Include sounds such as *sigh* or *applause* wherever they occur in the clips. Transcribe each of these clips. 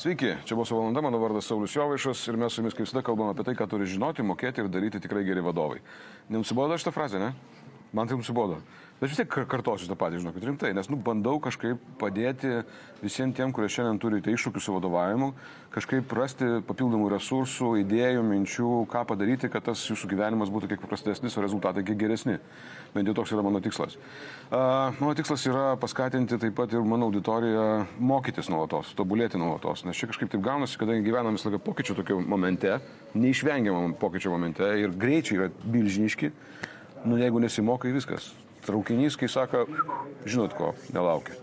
Sveiki, čia buvo valanda, mano vardas Saulis Jovaišas ir mes su jumis kaip visada kalbame apie tai, ką turi žinoti, mokėti ir daryti tikrai geri vadovai. Nenusibodo šitą frazę, ne? Man tai nusibodo. Bet vis tiek kartosiu tą patį, žinokit, rimtai, nes, nu, bandau kažkaip padėti visiems tiem, kurie šiandien turite iššūkių su vadovavimu, kažkaip rasti papildomų resursų, idėjų, minčių, ką padaryti, kad tas jūsų gyvenimas būtų kiek paprastesnis, o rezultatai kiek geresni. Bent jau toks yra mano tikslas. Uh, mano tikslas yra paskatinti taip pat ir mano auditoriją mokytis nuolatos, tobulėti nuolatos, nes čia kažkaip taip gaunasi, kadangi gyvename visą laiką pokyčių tokio momente, neišvengiamam pokyčio momente ir greičiai yra milžiniški, nu jeigu nesimokai viskas, traukinys, kai sako, žinot ko, nelaukia.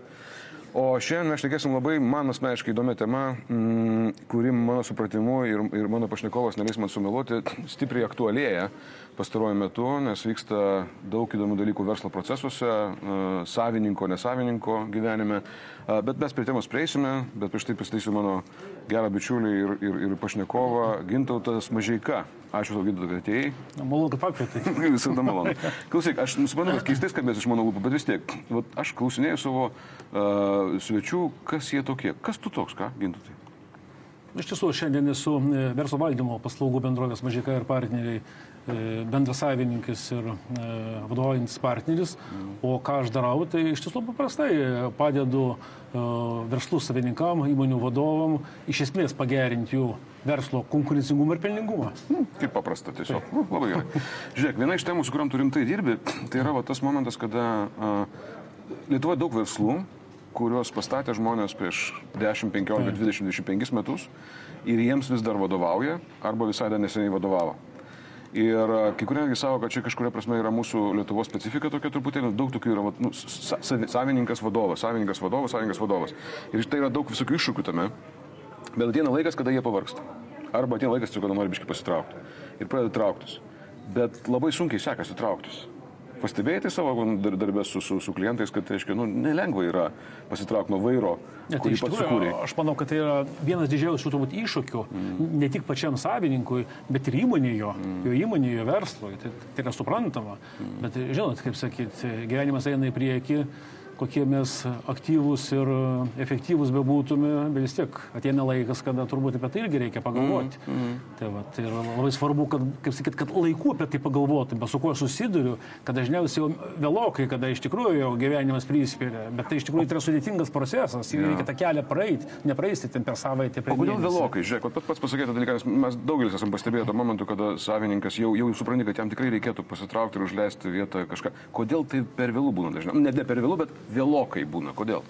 O šiandien mes šnekėsim labai man asmeniškai įdomią temą, mm, kuri mano supratimu ir, ir mano pašnekovas neleis man sumeluoti, stipriai aktualėja pastaruoju metu, nes vyksta daug įdomių dalykų verslo procesuose, savininko, nesavininko gyvenime. Bet mes prie temos prieisime, bet prieš tai pristatysiu mano gerą bičiulį ir, ir, ir pašnekovą Gintautas Mažeika. Ačiū tau, Gintautas, kad atėjai. Malonu, kad pakvietai. *laughs* Visada malonu. Klausyk, aš suprantu, kad keistai skambės iš mano lūpų, bet vis tiek, vat, aš klausinėjau savo uh, svečių, kas jie tokie. Kas tu toks, ką, Gintautai? Iš tiesų, šiandien esu e, verslo valdymo paslaugų bendrovės Mažika ir partneriai e, bendras savininkas ir e, vadovaujantis partneris. O ką aš darau, tai iš tiesų paprastai padedu verslų savininkam, įmonių vadovam iš esmės pagerinti jų verslo konkurencingumą ir pelningumą. Nu, kaip paprasta tiesiog. Nu, labai gerai. Žiūrėk, viena iš temų, su kuriam tu rimtai dirbi, tai yra va, tas momentas, kada uh, Lietuvoje daug verslų, kuriuos pastatė žmonės prieš 10, 15, 20, 25 metus ir jiems vis dar vadovauja arba visai dar neseniai vadovavo. Ir kai kurie netgi savo, kad čia kažkuria prasme yra mūsų Lietuvos specifika tokia truputėlį, daug tokių yra nu, savininkas vadovas, savininkas vadovas, savininkas vadovas. Ir tai yra daug visokių iššūkių tame. Bet ateina laikas, kada jie pavarksta. Arba ateina laikas, kada nori biškai pasitraukti. Ir pradeda trauktis. Bet labai sunkiai sekasi trauktis. Pastebėjai tai savo darbę su, su, su klientais, kad, aiškiai, nu, nelengva yra pasitraukti nuo vairo, ne, tai kurį pats sukūrė. Aš manau, kad tai yra vienas didžiausių turbūt iššūkių, mm. ne tik pačiam savininkui, bet ir įmonėje, mm. jo įmonėje, verslui. Tai, tai yra suprantama. Mm. Bet, žinot, kaip sakyt, gyvenimas eina į priekį kokie mes aktyvūs ir efektyvūs bebūtume, bet vis tiek ateina laikas, kada turbūt apie tai irgi reikia pagalvoti. Mm, mm. Tai, va, tai yra labai svarbu, kad, kaip sakyt, kad laiku apie tai pagalvotume, su kuo susiduriu, kad dažniausiai jau vėlokai, kada iš tikrųjų jau gyvenimas prispiria, bet tai iš tikrųjų tai yra sudėtingas procesas, ja. reikia tą kelią praeiti, nepraeisti ten per savaitę. O kodėl vėlokai? Žiūrėk, pats pats pasakėte dalyką, mes daugelis esame pastebėję tą momentą, kada savininkas jau, jau supranti, kad jam tikrai reikėtų pasitraukti ir užleisti vietą kažką. Kodėl tai per vėlų būna dažniausiai? Ne, ne per vėlų, bet vėlokai būna. Kodėl?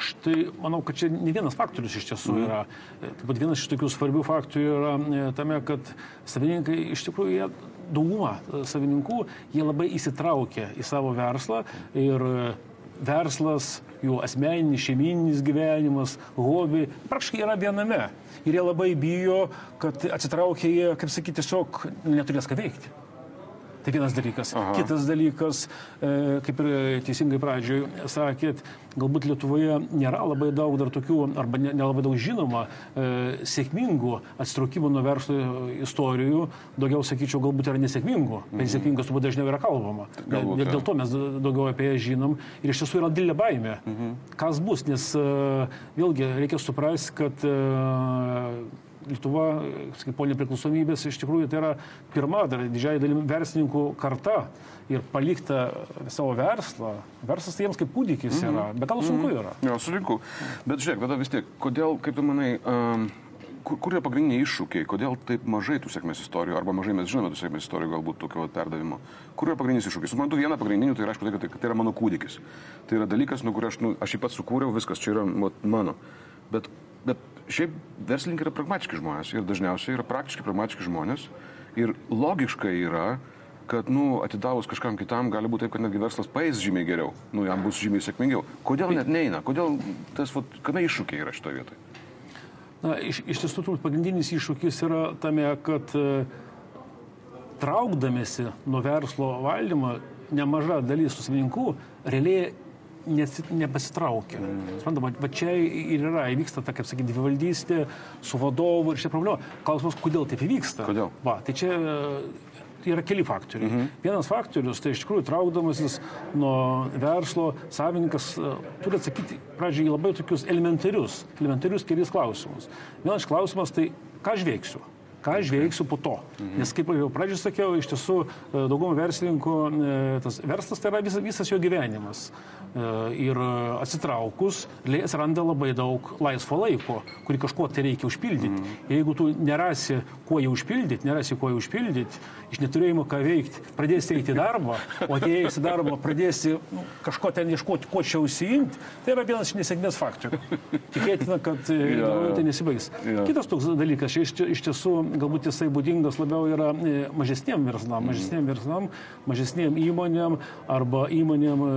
Aš tai manau, kad čia ne vienas faktorius iš tiesų mm. yra. Taip pat vienas iš tokių svarbių faktorių yra e, tame, kad savininkai iš tikrųjų jie dauguma savininkų, jie labai įsitraukia į savo verslą ir e, verslas, jų asmeninis, šeimininis gyvenimas, hobi, praktiškai yra viename. Ir jie labai bijo, kad atsitraukia jie, kaip sakyti, tiesiog neturės ką veikti. Tai vienas dalykas. Aha. Kitas dalykas, e, kaip ir teisingai pradžioj sakėt, galbūt Lietuvoje nėra labai daug dar tokių, arba nelabai daug žinoma, e, sėkmingų atsitraukimų nuo verslo istorijų. Daugiau, sakyčiau, galbūt yra nesėkmingų, bet mhm. sėkmingas turbūt dažniau yra kalbama. Galbūt, dėl to mes daugiau apie ją žinom. Ir iš tiesų yra didelė baimė. Mhm. Kas bus, nes e, vėlgi reikia suprasti, kad Lietuva, kaip po nepriklausomybės, iš tikrųjų tai yra pirma, dar didžiai dalim verslininkų karta ir palikta savo verslą. Verslas tai jiems kaip kūdikis mm -hmm. yra, bet gal sunku mhm. yra. Jo, sutinku. Bet žiūrėk, tada vis tiek, kodėl, kaip tu manai, um, kur, kur yra pagrindiniai iššūkiai, kodėl taip mažai tų sėkmės istorijų, arba mažai mes žinome tų sėkmės istorijų galbūt tokio perdavimo. Kur yra pagrindinis iššūkis? Suprantu, viena pagrindinių tai yra, aišku, tai, kad tai, tai yra mano kūdikis. Tai yra dalykas, nu, kur aš, nu, aš jį pats sukūriau, viskas čia yra mano. Bet, bet šiaip verslininkai yra pragmatiški žmonės ir dažniausiai yra praktiškai pragmatiški žmonės. Ir logiška yra, kad, nu, atidavus kažkam kitam gali būti taip, kad netgi verslas paės žymiai geriau, nu, jam bus žymiai sėkmingiau. Kodėl net neina? Kodėl tas, vat, kame iššūkiai yra šitoje vietoje? Na, iš, iš tiesų, turbūt pagrindinis iššūkis yra tame, kad e, traukdamėsi nuo verslo valdymo, nemaža dalis susivininkų realiai nes, nepasitraukia. Suprantama, va čia ir yra, įvyksta ta, kaip sakyti, dvivaldystė su vadovu ir šia problema. Klausimas, kodėl taip įvyksta? Kodėl? Va, tai čia yra keli faktoriai. Mhm. Vienas faktorius, tai iš tikrųjų traukdamasis nuo verslo, savininkas uh, turi atsakyti pradžiai labai tokius elementarius, elementarius kelis klausimus. Vienas klausimas tai, ką aš veiksiu ką aš veiksiu po to. Mhm. Nes kaip jau pradžioje sakiau, iš tiesų daugumą verslininkų tas verslas tai yra visas, visas jo gyvenimas. E, ir atsitraukus atsiranda labai daug laisvo laiko, kurį kažkuo tai reikia užpildyti. Mm. Jeigu tu nerasi, kuo jį užpildyti, nerasi, kuo jį užpildyti, iš neturėjimo ką veikti, pradėsi eiti į darbą, o atėjęs į darbą pradėsi nu, kažko ten ieškoti, kuo čia užsiimti, tai yra vienas iš nesėkmės faktorių. Tikėtina, kad ja, tai nesibaigs. Ja. Kitas toks dalykas, iš, iš tiesų galbūt jisai būdingas labiau yra e, mažesniem verslam, mažesniem verslam, mažesniem įmonėm arba įmonėm, e,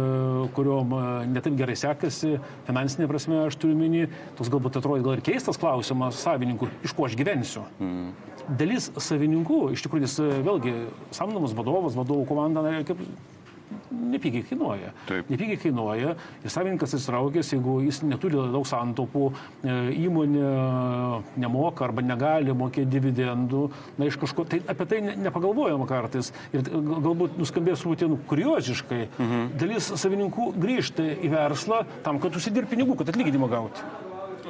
kuriuom netaip gerai sekasi, finansinė prasme aš turiu minį, toks galbūt atrodo gal ir keistas klausimas savininkų, iš ko aš gyvensiu. Mm. Dalis savininkų, iš tikrųjų, jis vėlgi samdomas vadovas, vadovų komanda, kaip nepigiai kainuoja. Taip. Nepigiai kainuoja ir savininkas atsitraukęs, jeigu jis neturi daug santaupų, e, įmonė nemoka arba negali mokėti dividendų, na iš kažko, tai apie tai nepagalvojama kartais. Ir galbūt nuskambės truputį nu, kurioziškai. Mhm. Dalis savininkų grįžta į verslą tam, kad užsidirbti pinigų, kad atlyginimą gauti.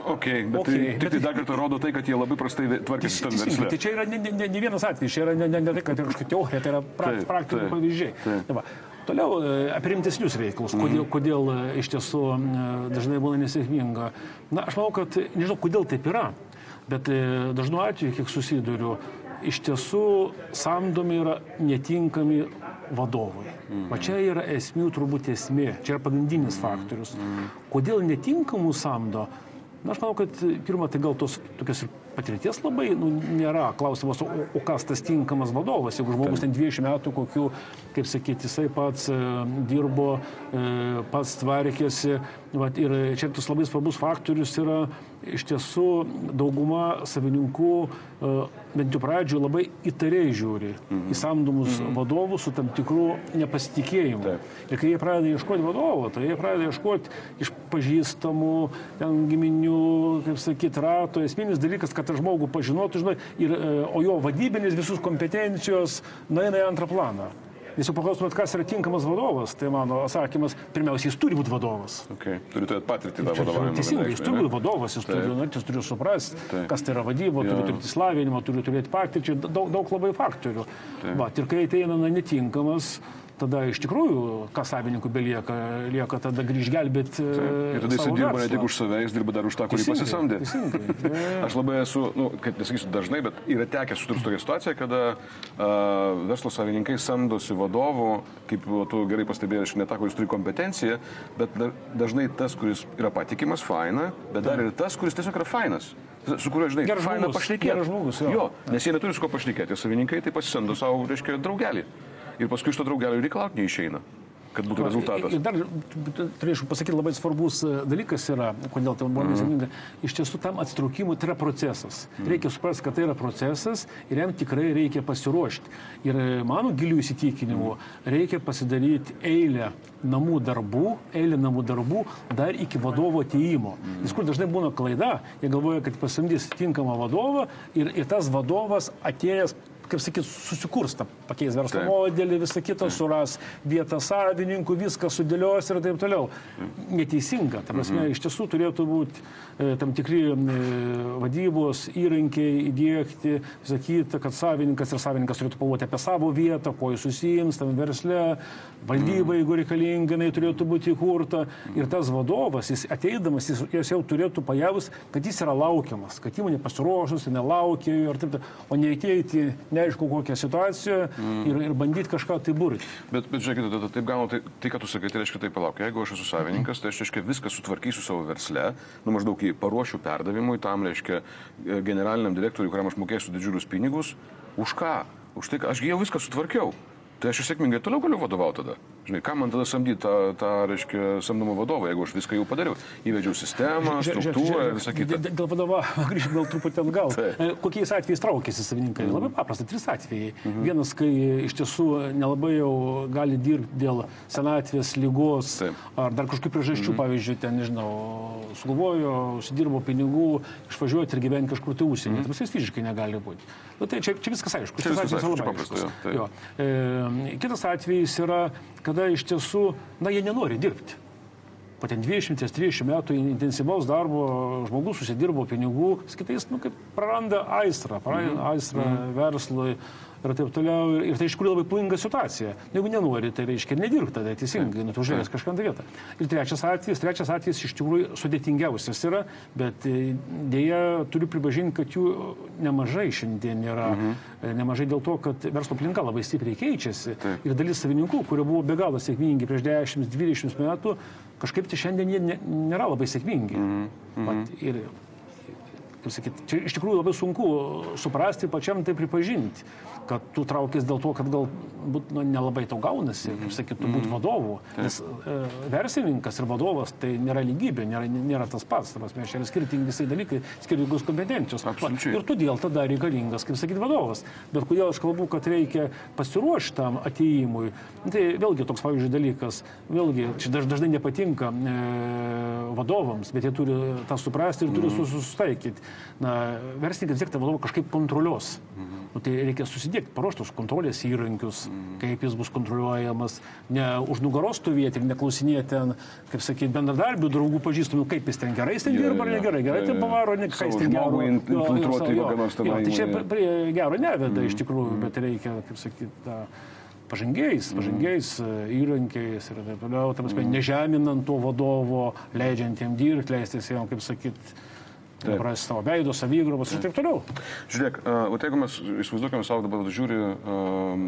Okay, bet okay, tai, tik tai dar kartą rodo tai, kad jie labai prastai tvarkėsi tam versle. Tai čia yra ne, ne, ne vienas atvejis, čia yra ne, ne, ne tai, kad yra kažkokia teorija, tai yra pra, praktiniai pavyzdžiai. Taip. Tai va, Toliau e, apie rimtesnius reikalus, kodėl, mhm. kodėl e, iš tiesų e, dažnai būna nesėkminga. Na, aš manau, kad nežinau, kodėl taip yra, bet dažnu atveju, kiek susiduriu, iš tiesų samdomi yra netinkami vadovai. Mhm. O čia yra esmių turbūt esmė, čia yra pagrindinis mhm. faktorius. Mhm. Kodėl netinkamų samdo? Na, aš manau, kad pirmą tai gal tos tokios ir patirties labai nu, nėra. Klausimas, o, o kas tas tinkamas vadovas, jeigu žmogus ten 20 metų kokių, kaip sakyti, jisai pats e, dirbo, e, pats tvarkėsi. Vat, ir čia tas labai svarbus faktorius yra iš tiesų dauguma savininkų e, bent jau pradžioje labai įtariai žiūri -hmm. į samdomus -hmm. vadovus su tam tikru nepasitikėjimu. Taip. Ir kai jie pradeda ieškoti vadovo, tai jie pradeda ieškoti iš pažįstamų, ten giminių, kaip sakyti, rato. Esminis dalykas, kad tą žmogų pažinotų, žinai, ir, e, o jo vadybinis visus kompetencijos nueina į antrą planą. Nes jau paklaustumėt, kas yra tinkamas vadovas, tai mano atsakymas, pirmiausia, jis turi būti vadovas. Okay. Turi turėti patirtį tą vadovavimą. Teisingai, jis turi būti vadovas, jis turi, nu, jis turi suprasti, Taip. kas tai yra vadyba, ja. turi turėti įslavinimą, turi turėti patirtį, daug, daug labai faktorių. Va, ir kai ateina netinkamas, tada iš tikrųjų, ką savininkų belieka, lieka tada grįž gelbėti. Ir tada jis dirba ne tik už save, jis dirba dar už tą, kurį pasisamdė. *laughs* Aš labai esu, nu, kaip nesakysiu dažnai, bet yra tekę susidurti tokia situacija, kada uh, verslo savininkai samdosi vadovų, kaip tu gerai pastebėjai, aš ne tą, kuris turi kompetenciją, bet dažnai tas, kuris yra patikimas, faina, bet dar ir tas, kuris tiesiog yra fainas su kuriuo, žinai, geras faina pašnekėti. Geras žmogus, jo. jo. Nes jie neturi su ko pašnekėti, savininkai tai pasisamdo savo, reiškia, draugelį ir paskui iš to draugelio reikalauti neišeina kad būtų rezultatas. Ir dar turėčiau pasakyti labai svarbus e, dalykas yra, kodėl tai buvo nesėkminga. Mhm. Iš tiesų tam atsitraukimui tai yra procesas. Mhm. Reikia suprasti, kad tai yra procesas ir jam tikrai reikia pasiruošti. Ir e, mano gilių įsitikinimų reikia pasidaryti eilę namų darbų, eilę namų darbų dar iki vadovo atėjimo. Mhm. Nes kur dažnai būna klaida, jie galvoja, kad pasamdys tinkamą vadovą ir, ir tas vadovas atėjęs kaip sakyt, susikurs tą pakeis verslo taip. modelį, visą kitą suras vietą savininkų, viską sudėlios ir taip toliau. Neteisinga. Ta prasme, mhm. iš tiesų turėtų būti e, tam tikri e, vadybos įrankiai įdėkti, sakyti, kad savininkas ir savininkas turėtų pagalvoti apie savo vietą, ko jis susijims tam versle, valdyba, mhm. jeigu reikalinga, jinai turėtų būti įkurta. Ir tas vadovas, jis ateidamas, jis, jis jau turėtų pajavus, kad jis yra laukiamas, kad įmonė pasiruošus, nelaukia ir taip toliau, o neįteiti neaišku kokią situaciją mm. ir, ir bandyti kažką tai burti. Bet, bet žiūrėkite, tada taip gaunu, tai, tai ką tu sakai, tai reiškia, tai palauk, jeigu aš esu savininkas, tai aš reiškia viską sutvarkysiu savo versle, nu maždaug jį paruošiu perdavimui, tam reiškia e, generaliniam direktoriui, kuriam aš mokėsiu didžiulius pinigus, už ką? Už tai, kad aš jau viską sutvarkiau. Tai aš sėkmingai toliau galiu vadovauti tada. Žinai, ką man tada samdyti tą, tą reiškia, samdomo vadovą, jeigu aš viską jau padariau. Įvedžiau sistemą, struktūrą ir visą kitą. Dėl vadovo, *laughs* grįžtam gal truputį atgal. Tai. Kokiais atvejais traukėsi savininkai? Mhm. Labai paprasta, trys atvejai. Mhm. Vienas, kai iš tiesų nelabai jau gali dirbti dėl senatvės, lygos Taip. ar dar kažkokių priežasčių, mhm. pavyzdžiui, ten, nežinau, sugalvojo, užsidirbo pinigų, išvažiuoti ir gyventi kažkur tai užsienį. Mhm. Tai jis fiziškai negali būti. Nu, tai čia, čia viskas aišku. Čia viskas aišku, labai paprasta. Jo. E, kitas atvejis yra, kada iš tiesų, na, jie nenori dirbti. Po ten 20-30 metų intensyvaus darbo žmogus susidirbo pinigų, kitais, nu, kaip praranda aistrą, praranda mhm. aistrą -hmm. verslui, ir taip toliau. Ir tai iš tikrųjų labai pavojinga situacija. Jeigu nenori, tai reiškia nedirbti tada teisingai, nu, užėjęs kažkam tą vietą. Ir trečias atvejis, trečias atvejis iš tikrųjų sudėtingiausias yra, bet e, dėja turiu pripažinti, kad jų nemažai šiandien yra. Mhm. E, nemažai dėl to, kad verslo aplinka labai stipriai keičiasi. Taip. Ir dalis savininkų, kurie buvo be galo sėkmingi prieš 10-20 metų, kažkaip tai šiandien jie nėra labai sėkmingi. Mhm. Vat, ir kaip sakyti, čia iš tikrųjų labai sunku suprasti, pačiam tai pripažinti, kad tu traukės dėl to, kad galbūt nu, nelabai tau gaunasi, kaip mhm. sakyt, tu būti mhm. vadovu. Nes e, verslininkas ir vadovas tai nėra lygybė, nėra, nėra tas pats, tas mes čia yra skirtingi visai dalykai, skirtingos kompetencijos. Absoliučiai. Ir todėl tada reikalingas, kaip sakyt, vadovas. Bet kodėl aš kalbu, kad reikia pasiruošti tam ateimui, tai vėlgi toks, pavyzdžiui, dalykas, vėlgi, čia dažnai nepatinka e, vadovams, bet jie turi tą suprasti ir turi mm. susitaikyti na, verslininkas vis tiek tą vadovą kažkaip kontroliuos. Mhm. Nu, tai reikia susidėkti paruoštus kontrolės įrankius, mhm. kaip jis bus kontroliuojamas, ne už nugaros stovėti ir neklausinėti ten, kaip sakyti, bendradarbių, draugų pažįstamų, kaip jis ten gerai, jis ten dirba ar negerai, gerai ten pavaro, ne ką jis ten gero. Infiltruoti kokią nors tą Tai čia prie gero neveda mhm. iš tikrųjų, bet reikia, kaip sakyti, pažangiais, pažangiais mm. įrankiais ir taip toliau, tam mm. nežeminant to vadovo, leidžiant jam dirbti, leistis jam, kaip sakyti, prarasti savo veido, savygrobos ir taip toliau. Žiūrėk, o jeigu mes įsivaizduokime savo dabar žiūri um,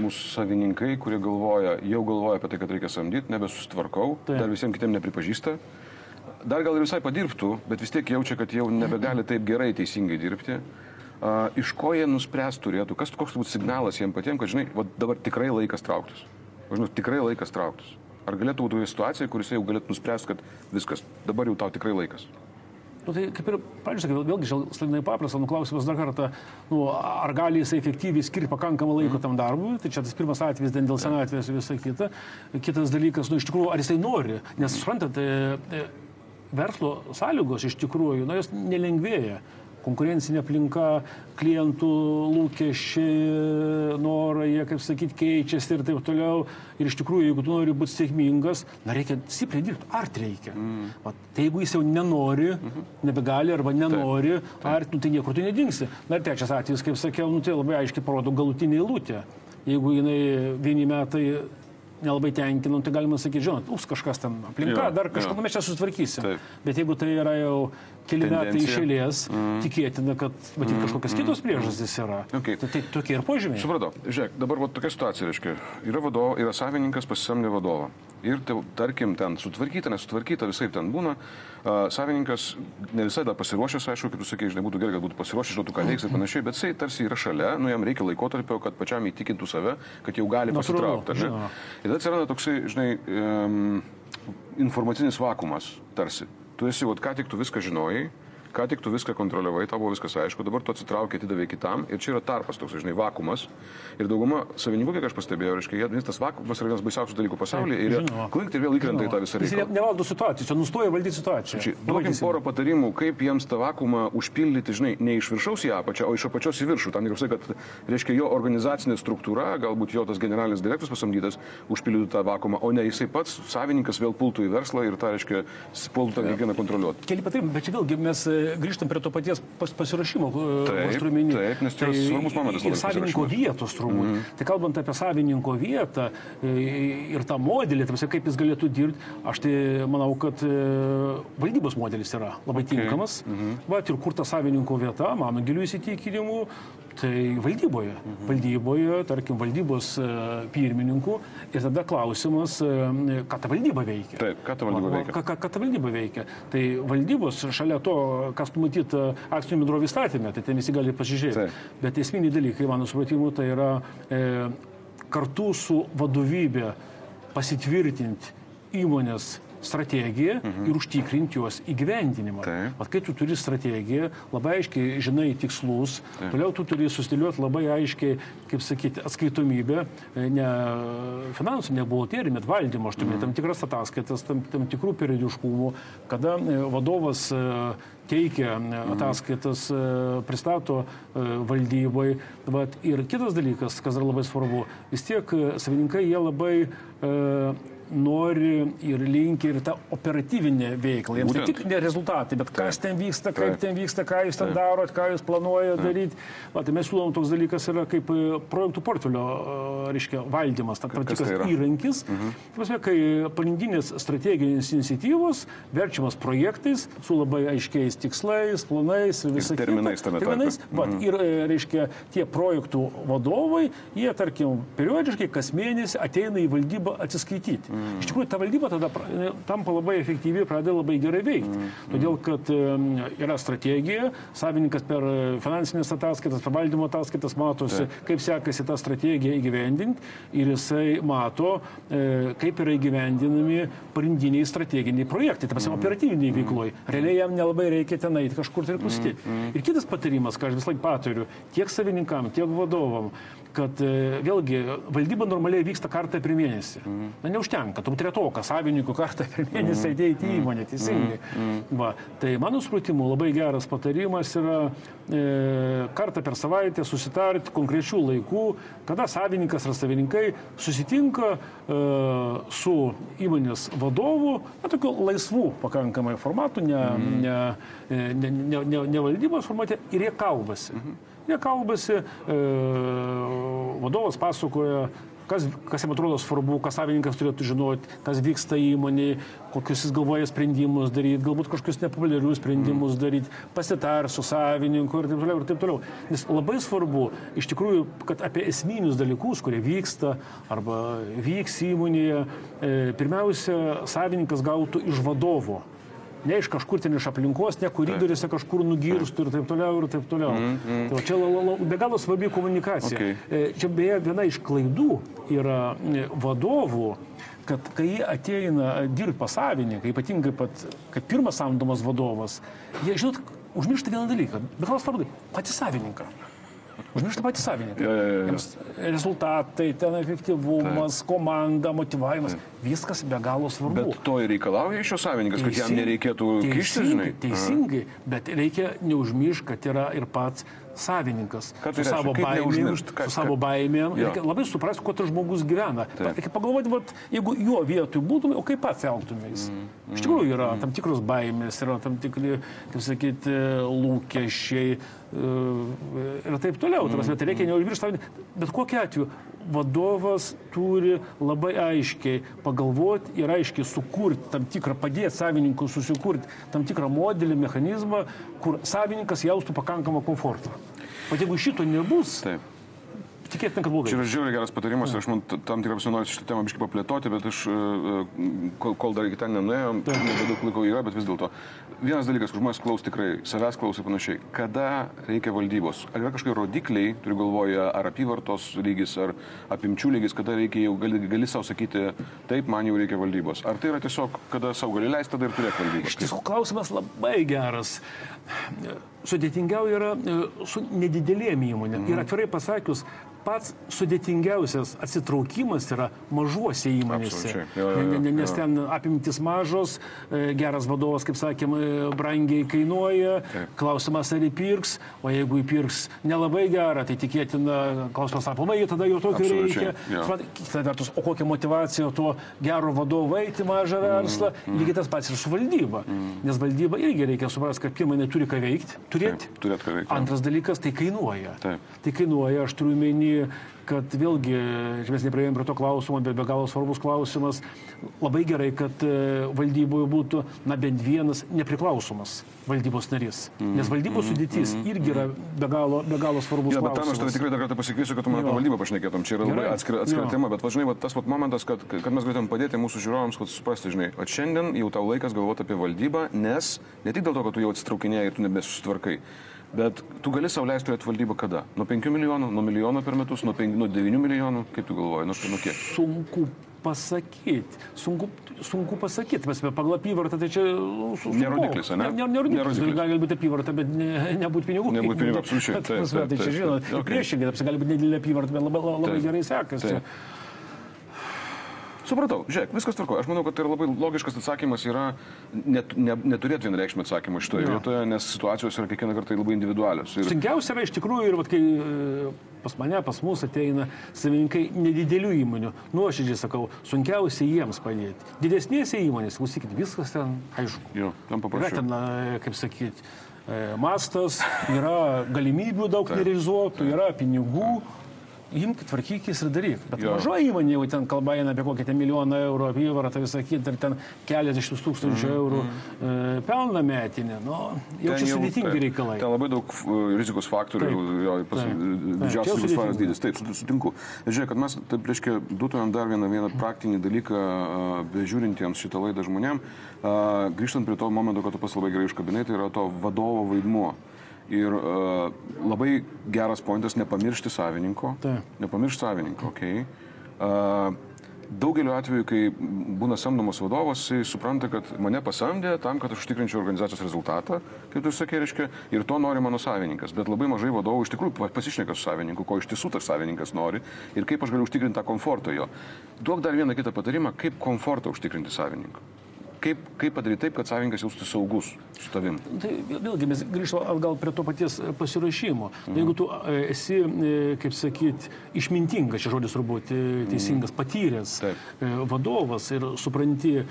mūsų savininkai, kurie galvoja, jau galvoja apie tai, kad reikia samdyti, nebesustvarkau, taip. dar visiems kitiems nepripažįsta. Dar gal ir visai padirbtų, bet vis tiek jaučia, kad jau nebegali taip gerai teisingai dirbti. Uh, iš ko jie nuspręs turėtų, kas koks būtų signalas jiems patiems, kad, žinai, va, dabar tikrai laikas trauktis. Žinau, tikrai laikas trauktis. Ar galėtų būti situacija, kuris jau galėtų nuspręsti, kad viskas, dabar jau tau tikrai laikas. Nu, tai kaip ir, pažiūrėk, vėlgi, šalinai paprasta, nu, klausimas dar kartą, nu, ar gali jisai efektyviai skirti pakankamą laiko tam darbui, tai čia tas pirmas atvejis dėl senatvės ir visą kitą. Kitas dalykas, nu, iš tikrųjų, ar jisai nori, nes, suprantat, e, e, verslo sąlygos iš tikrųjų, nu, jos nelengvėja konkurencinė aplinka, klientų lūkesčiai, norai, jie, kaip sakyti, keičiasi ir taip toliau. Ir iš tikrųjų, jeigu tu nori būti sėkmingas, na, reikia stipriai dirbti. Art reikia. Mm. Vat, tai jeigu jis jau nenori, mm -hmm. nebegali arba nenori, taip, taip. art, nu, tai niekur tu nedingsi. Na ir trečias atvejis, kaip sakiau, nu, tai labai aiškiai parodo galutinį eilutę. Jeigu jinai vieni metai nelabai tenkina, tai galima sakyti, žinot, ups, kažkas ten aplinka, jo, dar kažką mes čia sutvarkysim. Taip. Bet jeigu tai yra jau keli metai iš eilės, mm. tikėtina, kad matyt mm. kažkokios mm. kitos priežastys yra. Okay. Tai, tai tokie ir požymiai. Supratau. Žiūrėk, dabar va, tokia situacija, reiškia, yra, vadovo, yra savininkas pasisamdė vadovą. Ir tai, tarkim, ten sutvarkyta, nesutvarkyta, visai ten būna. Uh, savininkas ne visai dar pasiruošęs, aišku, kaip tu sakai, žinai, būtų gerai, kad būtų pasiruošęs, žinotų, ką veiks ir panašiai, bet jisai tarsi yra šalia, nu jam reikia laikotarpio, kad pačiam įtikintų save, kad jau gali pasitraukti. Ir tada atsiranda toksai, žinai, um, informacinis vakumas tarsi tu esi, vat, ką tik tu viską žinojai, ką tik tu viską kontroliavai, tau buvo viskas aišku, dabar tu atsitraukiai, atidavai kitam ir čia yra tarpas toks, žinai, vakumas. Ir dauguma savininkų, kiek aš pastebėjau, reiškia, jie, tas vakumas yra vienas baisiausių dalykų pasaulyje ir jie klinkti ir vėl įkrenta į tą visą reikalą. Jis nevaldo situaciją, čia nustoja valdyti situaciją. Duokim porą patarimų, kaip jiems tą vakumą užpildyti, žinai, ne iš viršaus į apačią, o iš apačios į viršų. Tam tikrai, kad, reiškia, jo organizacinė struktūra, galbūt jo tas generalinis direktorius pasamdytas, užpildytų tą vakumą, o ne jisai pats, savininkas vėl pultų į verslą ir tą, reiškia, pultų tą kiekvieną kontroliuoti. Keli patarimai, bet čia vėlgi mes e, grįžtam prie to paties pas, pasiruošimo, minėti. Taip, nes tai svarbus momentas. Ir savininko vietos turbūt. Mm -hmm. Tai kalbant apie savininko vietą e, ir tą modelį, tarsi, kaip jis galėtų dirbti, aš tai manau, kad e, valdybos modelis yra labai okay. tinkamas. Mm -hmm. Va, ir kur ta savininko vieta, mano gilių įsitikinimu, Tai valdyboje. Mhm. Valdyboje, tarkim, valdybos e, pirmininkų. Ir tada klausimas, ką ta valdyba veikia. Taip, ką ta valdyba veikia. Ką, ką, ką ta valdyba veikia. Tai valdybos, šalia to, kas numatyta akcijų bendrovų įstatymė, tai ten visi gali pasižiūrėti. Taip. Bet esminiai dalykai, mano supratimu, tai yra e, kartu su vadovybė pasitvirtinti įmonės strategiją mhm. ir užtikrinti jos įgyvendinimą. Vat kai tu turi strategiją, labai aiškiai žinai tikslus, Taip. toliau tu turi sustiliuoti labai aiškiai, kaip sakyti, atskaitomybę, e, ne finansų, ne buhalterijų, bet valdymo, aš turiu tam tikras ataskaitas, tam, tam tikrų periodiškumų, kada e, vadovas e, teikia e, ataskaitas, pristato valdybai. Vat, ir kitas dalykas, kas yra labai svarbu, vis tiek savininkai jie labai nori ir linkia ir tą operatyvinę veiklą. Jiems ne Būtent. tik ne rezultatai, bet kas ten vyksta, kaip ten vyksta, ką jūs ten darot, ką jūs planuojate daryti. Va, tai mes siūlom toks dalykas yra kaip e, projektų portfelio, e, reiškia, valdymas, tam tikras tai įrankis. Mhm. Prasme, kai pagrindinės strateginės iniciatyvos verčiamas projektais su labai aiškiais tikslais, planais ir visais terminais tarpe. terminais. Va, ir, e, reiškia, tie projektų vadovai, jie, tarkim, periodiškai kas mėnesį ateina į valdybą atsiskaityti. Mm. Iš tikrųjų, ta valdyba tada tampa labai efektyvi, pradeda labai gerai veikti. Mm. Todėl, kad yra strategija, savininkas per e, finansinės ataskaitas, per valdymo ataskaitas matosi, kaip sekasi tą strategiją įgyvendinti ir jisai mato, e, kaip yra įgyvendinami pagrindiniai strateginiai projektai, tai prasme, operatyviniai veikloj. Realiai jam nelabai reikia ten eiti kažkur tai pustyti. Ir kitas patarimas, ką aš vis laik patariu, tiek savininkam, tiek vadovam, kad e, vėlgi valdyba normaliai vyksta kartą per mėnesį. Na, neužtenka, turbūt retoka, savininkų kartą per mėnesį ateiti į įmonę, teisingai. Va, tai mano supratimu labai geras patarimas yra e, kartą per savaitę susitarti konkrečių laikų, kada savininkas ar savininkai susitinka e, su įmonės vadovu, na, tokiu laisvų pakankamai formatų, ne, ne, ne, ne, ne, ne valdybos formate ir jie kalbasi. Jie kalbasi, e, vadovas pasakoja, kas, kas jam atrodo svarbu, ką savininkas turėtų žinoti, kas vyksta įmonėje, kokius jis galvoja sprendimus daryti, galbūt kažkokius nepopuliarius sprendimus daryti, pasitar su savininku ir taip toliau. Ir taip toliau. Nes labai svarbu, iš tikrųjų, kad apie esminius dalykus, kurie vyksta arba vyks įmonėje, e, pirmiausia, savininkas gautų iš vadovo ne iš kažkur ten iš aplinkos, ne koridoriuose kažkur nugirstų ir taip toliau ir taip toliau. Mm, mm. Tai čia la, la, be galo svarbi komunikacija. Okay. E, Čia beje viena iš klaidų yra e, vadovų, kad kai ateina dirbti pas savininką, ypatingai pat, kaip pirmas samdomas vadovas, jie, žinot, užmiršta vieną dalyką, be galo svarbu, patį savininką. Užmiršta patį savininką. Jo, jo, jo. Jiems rezultatai, ten efektyvumas, komanda, motivavimas, viskas be galo svarbu. Bet to ir reikalauja iš jo savininkas, kad jam nereikėtų kišti, žinai. Teisingai, teisingai, bet reikia neužmiršti, kad yra ir pats savininkas. Tai su savo baimėm, su savo baimėm. Reikia labai suprasti, kuo tas žmogus gyvena. Reikia pagalvoti, vat, jeigu jo vietoj būtume, o kaip pats elgtumės. Mm, Iš tikrųjų yra tam tikros baimės, yra tam tikri, kaip sakyti, lūkesčiai e, ir taip toliau. Mm. Tai reikia neužmiršti. savininką. Bet kokiu atveju vadovas turi labai aiškiai pagalvoti ir aiškiai sukurti tam tikrą, padėti savininkui susikurti tam tikrą modelį, mechanizmą, kur savininkas jaustų pakankamą komfortą. O jeigu šito nebus, Taip. Tikėtina, kad blogai. Čia yra žiauriai geras patarimas ir aš man tam tikrą noriu šitą temą biškai paplėtoti, bet aš, e, e, kol, kol dar iki ten nenuėjom, nebedaug laiko yra, bet vis dėlto. Vienas dalykas, kur žmonės klaus tikrai, savęs klaus ir panašiai. Kada reikia valdybos? Ar yra kažkokie rodikliai, turiu galvoje, ar apyvartos lygis, ar apimčių lygis, kada reikia jau, gali, gali savo sakyti, taip, man jau reikia valdybos. Ar tai yra tiesiog, kada savo gali leisti, tada ir turėti valdybą? Iš tiesų klausimas labai geras. Sudėtingiau yra e, su nedidelėm įmonėm. Ir atvirai pasakius, pats sudėtingiausias atsitraukimas yra mažuose įmonėse. Jo, jo, jo, Ne- ne- Nes ten apimtis mažos, e, geras vadovas, kaip sakėm, e, brangiai kainuoja, klausimas ar įpirks, o jeigu įpirks nelabai gerą, tai tikėtina, klausimas aplamai, tada jau tokio reikia. Kita vertus, o kokia motivacija to gero vadovo eiti mažą verslą, Mm, lygiai tas pats ir su valdyba. Nes valdyba irgi reikia suprasti, kad pirmą neturi ką veikti, turėti. Taip, turėt ką veikti. Antras dalykas, tai kainuoja. Taip. Tai kainuoja, aš turiu menį, kad vėlgi, mes neprieėjom prie to klausimo, bet be galo svarbus klausimas. Labai gerai, kad e, valdyboje būtų, na, bent vienas nepriklausomas valdybos narys. Nes valdybos sudėtis irgi yra be galo, be galo svarbus Ja, bet tam aš tave tikrai dar kartą pasikviesiu, kad tu man apie valdybą pašnekėtum. Čia yra labai Gerai. atskira, atskira Jo. tema, bet važinai, va, tas vat momentas, kad, kad mes galėtum padėti mūsų žiūrovams, kad suprasti, žinai, o šiandien jau tau laikas galvoti apie valdybą, nes ne tik dėl to, kad tu jau atsitraukinėjai ir tu nebesusitvarkai. Bet tu gali sauliaisti turėti valdybą kada? Nuo 5 milijonų, nuo milijono per metus, nuo, 5, nuo 9 milijonų, kaip tu galvoji, nuo, nuo kiek? Sunku pasakyti. Sunku, sunku pasakyti. Mes pagal apyvartą tai čia... Su, Nėra rodiklis, ne? Ne, ne rodiklis. Nėra Gali būti apyvarta, bet ne, nebūti pinigų. Nebūti pinigų, absoliučiai. Tai, tai čia žinot, priešingai, tai gali būti nedidelė apyvarta, bet labai, labai Taip. gerai sekasi. Taip. Supratau, žiūrėk, viskas tvarko. Aš manau, kad tai yra labai logiškas atsakymas yra net, ne, neturėti vienreikšmio atsakymo šitoje Jo. vietoje, nes situacijos yra kiekvieną kartą labai individualios. Ir, Sunkiausia yra iš tikrųjų ir vat, kai e, pas mane, pas mus ateina savininkai nedidelių įmonių, nuoširdžiai sakau, sunkiausia jiems padėti. Didesnėse įmonėse, klausykit, viskas ten aišku. jo, Yra paprasčiau. ten, e, kaip sakyti, mastas, yra galimybių daug nerealizuotų, yra pinigų. Imkit, tvarkykis ir daryk. Bet mažoji įmonė jau ten kalba eina apie ten milijoną eurų apyvartą, visą kitą, ir ten keliasdešimt tūkstančių eurų e, pelną metinį. Nu, jau čia sudėtingi reikalai. Ten labai daug rizikos faktorių, Taip. jo, pas, didžiausias rizikos dydis. Taip, sut- sutinku. Žiūrėk, kad mes, taip, reiškia, duotumėm dar vieną, vieną praktinį dalyką, bežiūrintiems šitą laidą žmonėm, grįžtant prie to momento, kad tu pas labai gerai iškabinai, tai yra to vadovo vaidmuo. Ir a, labai geras pointas nepamiršti savininko. Taip. Nepamiršti savininko, okei. Okay. Daugeliu atveju, kai būna samdomas vadovas, jis supranta, kad mane pasamdė tam, kad užtikrinčiau organizacijos rezultatą, kaip tu sakė, reiškia, ir to nori mano savininkas. Bet labai mažai vadovų iš tikrųjų pa- pasišneka su savininku, ko iš tiesų tas savininkas nori ir kaip aš galiu užtikrinti tą komfortą jo. Duok dar vieną kitą patarimą, kaip komfortą užtikrinti savininkui. Kaip, kaip padaryti taip, kad savininkas jaustųsi saugus su tavim. Tai vėl- vėlgi mes grįžtame atgal prie to paties e, pasirašymo. Mhm. Jeigu tu e, esi, e, kaip sakyti, išmintingas, čia žodis turbūt teisingas, patyręs Taip. vadovas ir supranti e,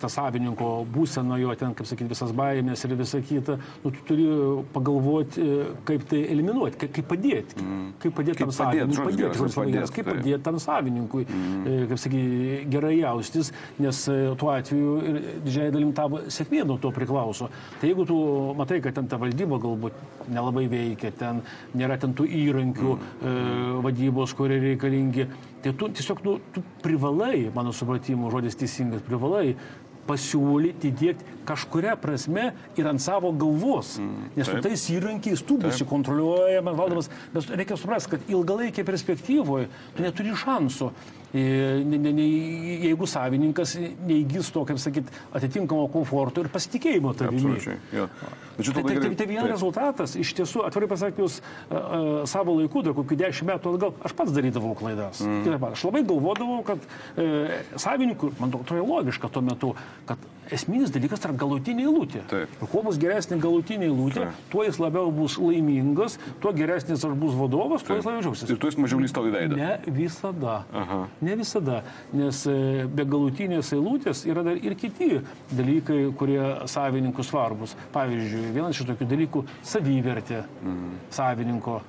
tą savininko būseną, jo ten, kaip sakyti, visas baimės ir visa kita, nu, tu turi pagalvoti, kaip tai eliminuoti, kaip, kaip padėti. Kaip padėti tam savininkui. žodis Padėti, žodis labai geras, padėt, kaip padėti tam savininkui, e, kaip sakyti, gerai jaustis, nes tuo atveju ir didžiai dalim tavo sėkmė nuo to priklauso. Tai jeigu tu matai, kad ten ta valdyba galbūt nelabai veikia, ten nėra ten tų įrankių e, vadybos, kurie reikalingi, tai tu tiesiog nu, tu privalai, mano supratimu, žodis teisingas, privalai pasiūlyti dėkti kažkuria prasme ir ant savo galvos. Nes su tais įrankiais tu būsi kontroliuojamas, valdomas. Bet reikia suprasti, kad ilgalaikė perspektyvoje tu neturi šansų. E, ne- ne- ne- Jeigu savininkas neįgys to, kaip sakyt, atitinkamo komforto ir pasitikėjimo tavimi. Šito Tai, tai, tai, gerai- tai vienas rezultatas, iš tiesų, atvirai pasakius, a, savo laiku, dar kokių dešimt metų atgal, aš pats darydavau klaidas. Mm. Aš labai galvodavau, kad e, savininkui, man atrodo, logiška tuo metu, kad esminis dalykas yra galutinė eilutė. Taip. Ir kuo bus geresnė galutinė eilutė, Taip. tuo jis labiau bus laimingas, tuo geresnis aš bus vadovas, tuo jis labiau džiaugsis. Ir tu esi mažiau lystau į veidą. Ne visada. Aha. Ne visada. Nes e, be galutinės eilutės yra dar ir kiti dalykai, kurie savininkų svarbus. Pavyzdžiui, vienas iš tokių dalykų - savivertė Mhm. savininko.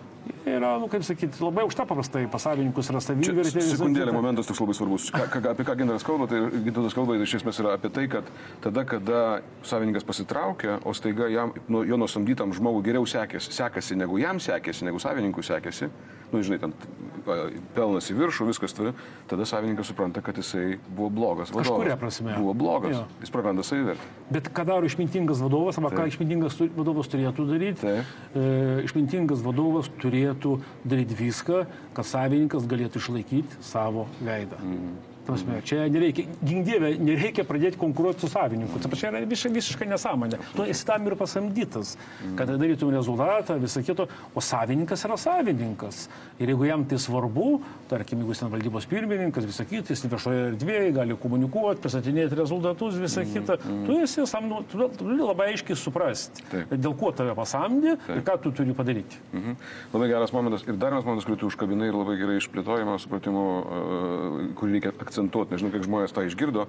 Yra, nu, kaip sakyti, labai aukšta paprastai pas savininkus yra savivertė. Sekundėlė, momentas toks labai svarbus. Ką, ką, apie ką Gintaras kalba, tai Gintaras kalba iš esmės yra apie tai, kad tada, kada savininkas pasitraukia, o staiga jam, nu, jo nusamdytam žmogui geriau sekėsi, sekasi, negu jam sekėsi, negu savininkui sekėsi, nu, žinai, ten pelnas į viršų, viskas turi, tada savininkas supranta, kad jisai buvo blogas vadovas. Kažkuria prasme. Buvo blogas. Jo. Jis praranda savivertę. Bet ką daro išmintingas vadovas, arba ką išmintingas vadovas turėtų daryti? Taip. E, išmintingas vadovas turėtų daryti viską, kad savininkas galėtų išlaikyti savo veidą. Mm. Prasme, čia nereikia, gingdėvė, nereikia pradėti konkuruoti su savininku. Tai čia yra visiškai, visiškai nesąmonė. Tu esi tam ir pasamdytas, kad darytum rezultatą, visą kitą, o savininkas yra savininkas. Ir jeigu jam tai svarbu, tarkim, jeigu jis ten valdybos pirmininkas, visą kitą, jis viešoje erdvėje gali komunikuoti, pristatinėti rezultatus, visą kitą, tu esi samdu, tu tu turi labai aiškiai suprasti, Taip. dėl ko tave pasamdė ir ką tu turi padaryti. Mhm. Labai geras momentas. Ir dar vienas momentas, kurį tu užkabinai ir labai gerai išplėtojama, supratimu, e, kurį reikia akcentuoti. Nežinau, kiek žmonės tą išgirdo.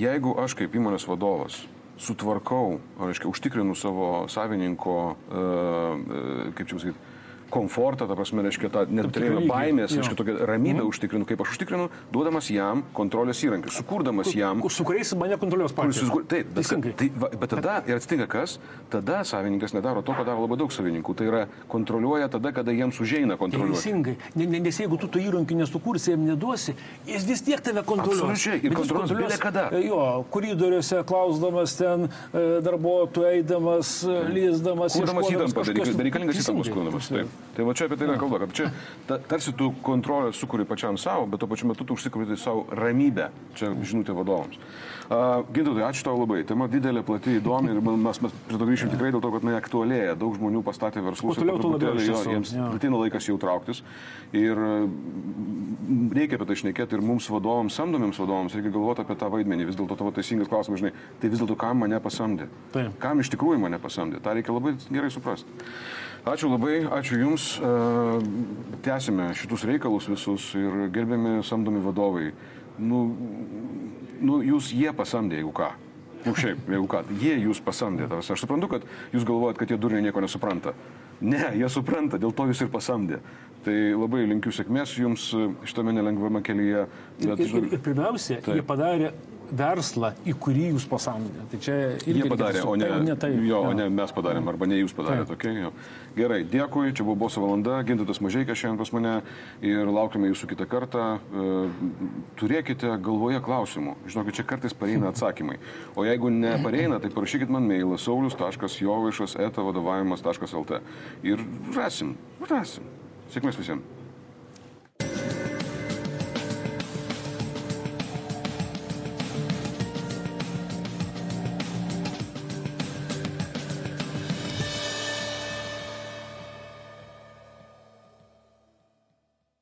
Jeigu aš kaip įmonės vadovas sutvarkau, ar, reiškia, užtikrinu savo savininko, e, e, kaip čia pasakyti, komfortą, ta prasme, reiškia, tą neturėjimą baimės, jo. reiškia, tokią ramybę mm. užtikrinu, kaip aš užtikrinu, duodamas jam kontrolės įrankius, sukurdamas jam Su kuriais mane kontroliuos patys. susikur- Taip, bet, Teisingai. tai, va, bet tada ir atsitinka kas? Tada savininkas nedaro to, ką daro labai daug savininkų. Tai yra kontroliuoja tada, kada jiems užeina kontroliuoti. Teisingai. Ne, ne, nes jeigu tu to įrankių nesukursi, jam neduosi, jis vis tiek tave kontroliuos. Absoliučiai. Ir kontroliuos bile kada. e, Jo, koridoriuose, klausdamas ten e, darbuotojų, eidamas, e, lyzdamas. Kurdamas įtampą, įtampas Teisingai. kurdamas. Taip. Tai va čia apie tai yra kalba, kad čia ta, tarsi tu kontrolę sukuri pačiam savo, bet tuo pačiu metu tu užsikuri savo ramybę. Čia žinutė vadovams. Uh, Gintautai, ačiū tau labai. Tema didelė, plati, įdomi ir mes, mes prie to grįšim tikrai dėl to, kad jinai aktualėja. Daug žmonių pastatė verslus. Toliau, tuo labiau jo- jiems ateina laikas jau trauktis. Ir mm, reikia apie tai šnekėti ir mums vadovams, samdomiems vadovams, reikia galvoti apie tą vaidmenį. Vis dėlto tavo teisingas klausimas, žinai, tai vis dėlto kam mane pasamdė? Taip. Kam iš tikrųjų mane pasamdė? Ta reikia labai gerai suprasti. Ačiū labai, ačiū Jums. E, Tęsime šitus reikalus visus ir gerbiami samdomi vadovai. Nu, nu, jūs jie pasamdė, jeigu ką. Nu, šiaip, jeigu ką, jie jūs pasamdė. Aš suprantu, kad jūs galvojat, kad jie durniai nieko nesupranta. Ne, jie supranta, dėl to jūs ir pasamdė. Tai labai linkiu sėkmės jums šitame nelengvame kelyje. Bet, ir, ir, ir pirmiausia, Taip. jie padarė verslą, į kurį jūs pasamdėte. Tai čia irgi Jie padarė, o ne, ne tai. jo, o ne mes padarėm, arba ne jūs padarėte. Okay, jo. Gerai, dėkui, čia buvo boso valanda, Gintatas Mažiekas šiandien pas mane ir laukiame jūsų kitą kartą. E, Turėkite galvoje klausimų, žinokit, čia kartais pareina atsakymai. O jeigu nepareina, tai parašykit man mailą saulius.jovaišas etavadovavimas.lt ir rasim, rasim. Sėkmės visiems.